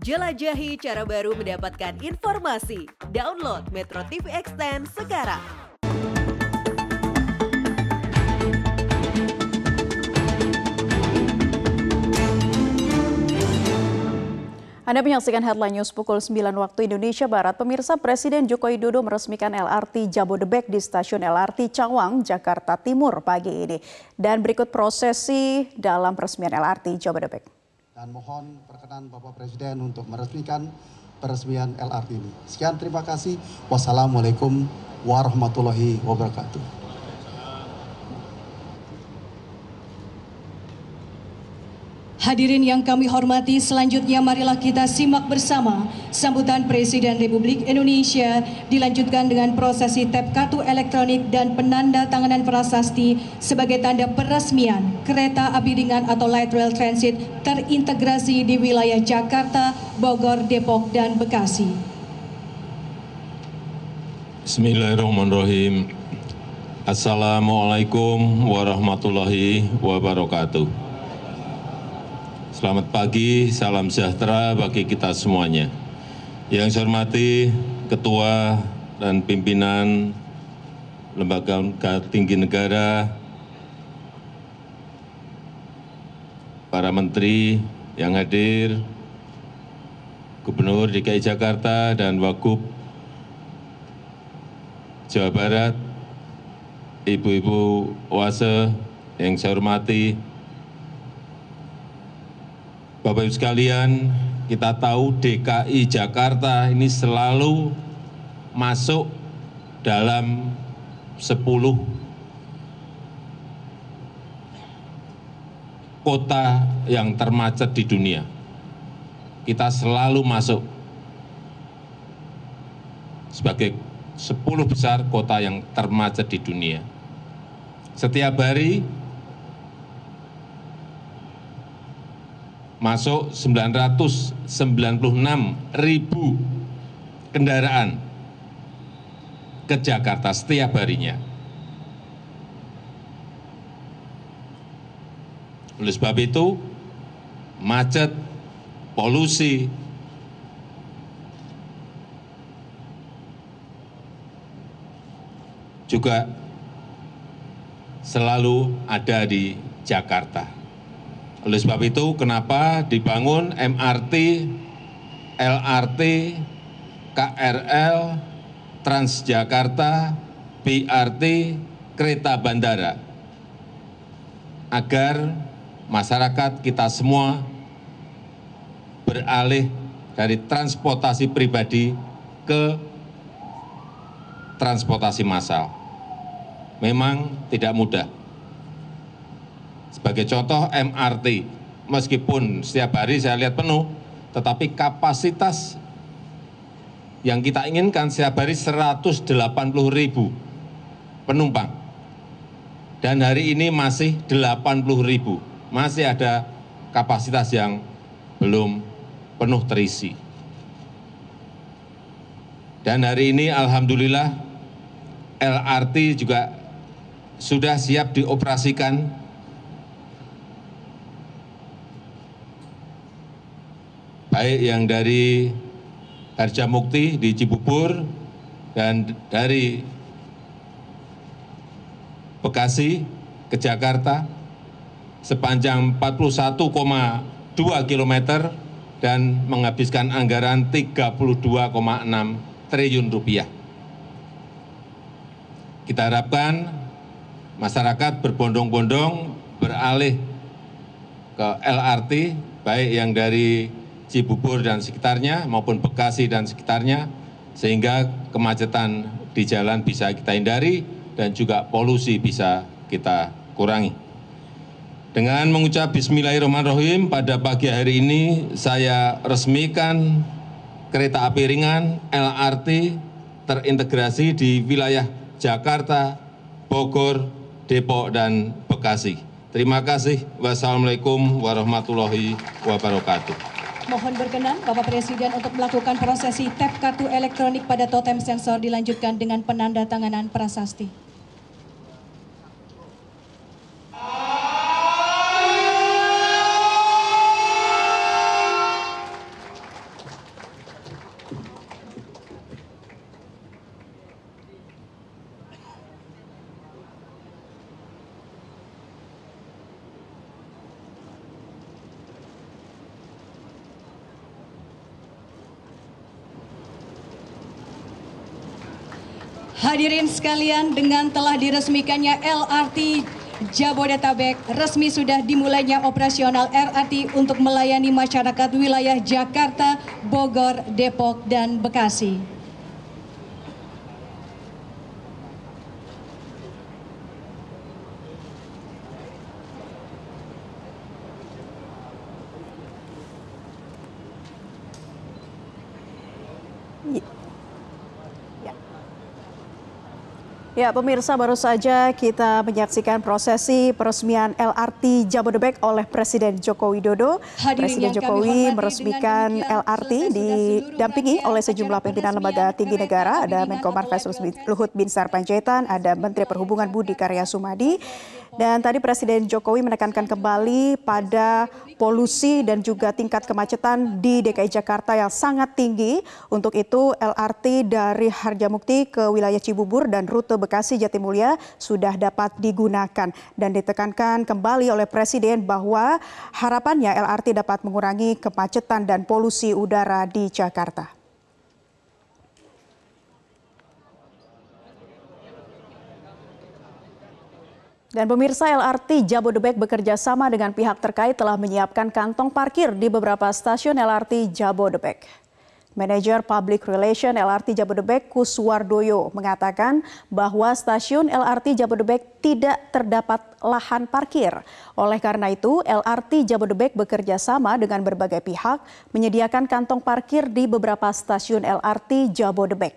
Jelajahi cara baru mendapatkan informasi. Download Metro TV Extend sekarang. Anda menyaksikan headline news pukul 9 waktu Indonesia Barat. Pemirsa Presiden Joko Widodo meresmikan LRT Jabodebek di stasiun LRT Cawang, Jakarta Timur pagi ini. Dan berikut prosesi dalam peresmian LRT Jabodebek. Dan mohon perkenan Bapak Presiden untuk meresmikan peresmian LRT ini. Sekian terima kasih. Wassalamualaikum warahmatullahi wabarakatuh. Hadirin yang kami hormati, selanjutnya marilah kita simak bersama sambutan Presiden Republik Indonesia dilanjutkan dengan prosesi tap kartu elektronik dan penanda tanganan prasasti sebagai tanda peresmian kereta api ringan atau light rail transit terintegrasi di wilayah Jakarta, Bogor, Depok, dan Bekasi. Bismillahirrahmanirrahim. Assalamualaikum warahmatullahi wabarakatuh. Selamat pagi, salam sejahtera bagi kita semuanya. Yang saya hormati Ketua dan Pimpinan Lembaga Tinggi Negara, para Menteri yang hadir, Gubernur DKI Jakarta dan Wagub Jawa Barat, Ibu-Ibu Oase yang saya hormati, Bapak Ibu sekalian, kita tahu DKI Jakarta ini selalu masuk dalam 10 kota yang termacet di dunia. Kita selalu masuk sebagai 10 besar kota yang termacet di dunia. Setiap hari masuk 996 ribu kendaraan ke Jakarta setiap harinya. Oleh sebab itu, macet, polusi, juga selalu ada di Jakarta. Oleh sebab itu, kenapa dibangun MRT, LRT, KRL, Transjakarta, BRT, kereta bandara, agar masyarakat kita semua beralih dari transportasi pribadi ke transportasi massal. Memang tidak mudah sebagai contoh MRT, meskipun setiap hari saya lihat penuh, tetapi kapasitas yang kita inginkan setiap hari 180 ribu penumpang. Dan hari ini masih 80 ribu, masih ada kapasitas yang belum penuh terisi. Dan hari ini Alhamdulillah LRT juga sudah siap dioperasikan baik yang dari Harjamukti di Cibubur dan dari Bekasi ke Jakarta sepanjang 41,2 km dan menghabiskan anggaran 32,6 triliun rupiah. Kita harapkan masyarakat berbondong-bondong beralih ke LRT, baik yang dari Cibubur dan sekitarnya maupun Bekasi dan sekitarnya sehingga kemacetan di jalan bisa kita hindari dan juga polusi bisa kita kurangi. Dengan mengucap bismillahirrahmanirrahim pada pagi hari ini saya resmikan kereta api ringan LRT terintegrasi di wilayah Jakarta, Bogor, Depok, dan Bekasi. Terima kasih. Wassalamualaikum warahmatullahi wabarakatuh. Mohon berkenan Bapak Presiden untuk melakukan prosesi tap kartu elektronik pada totem sensor dilanjutkan dengan penanda tanganan prasasti. Hadirin sekalian, dengan telah diresmikannya LRT Jabodetabek, resmi sudah dimulainya operasional LRT untuk melayani masyarakat wilayah Jakarta, Bogor, Depok, dan Bekasi. Ya, pemirsa baru saja kita menyaksikan prosesi peresmian LRT Jabodebek oleh Presiden Joko Widodo. Presiden Jokowi meresmikan LRT didampingi oleh sejumlah pimpinan lembaga tinggi negara, ada Menko Marves Luhut Binsar Panjaitan, ada Menteri Perhubungan Budi Karya Sumadi, dan tadi Presiden Jokowi menekankan kembali pada polusi dan juga tingkat kemacetan di DKI Jakarta yang sangat tinggi. Untuk itu LRT dari Harjamukti ke wilayah Cibubur dan rute Bekasi Jatimulya sudah dapat digunakan dan ditekankan kembali oleh Presiden bahwa harapannya LRT dapat mengurangi kemacetan dan polusi udara di Jakarta. Dan pemirsa LRT Jabodebek bekerja sama dengan pihak terkait telah menyiapkan kantong parkir di beberapa stasiun LRT Jabodebek. Manager Public Relation LRT Jabodebek Kuswardoyo mengatakan bahwa stasiun LRT Jabodebek tidak terdapat lahan parkir. Oleh karena itu, LRT Jabodebek bekerja sama dengan berbagai pihak menyediakan kantong parkir di beberapa stasiun LRT Jabodebek.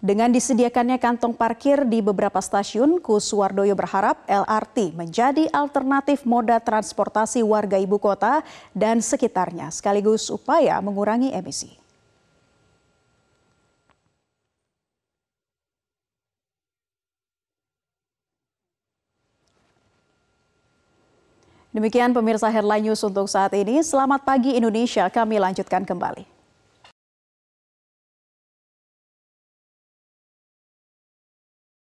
Dengan disediakannya kantong parkir di beberapa stasiun, Kuswardoyo berharap LRT menjadi alternatif moda transportasi warga ibu kota dan sekitarnya, sekaligus upaya mengurangi emisi. Demikian pemirsa Headline News untuk saat ini. Selamat pagi Indonesia, kami lanjutkan kembali.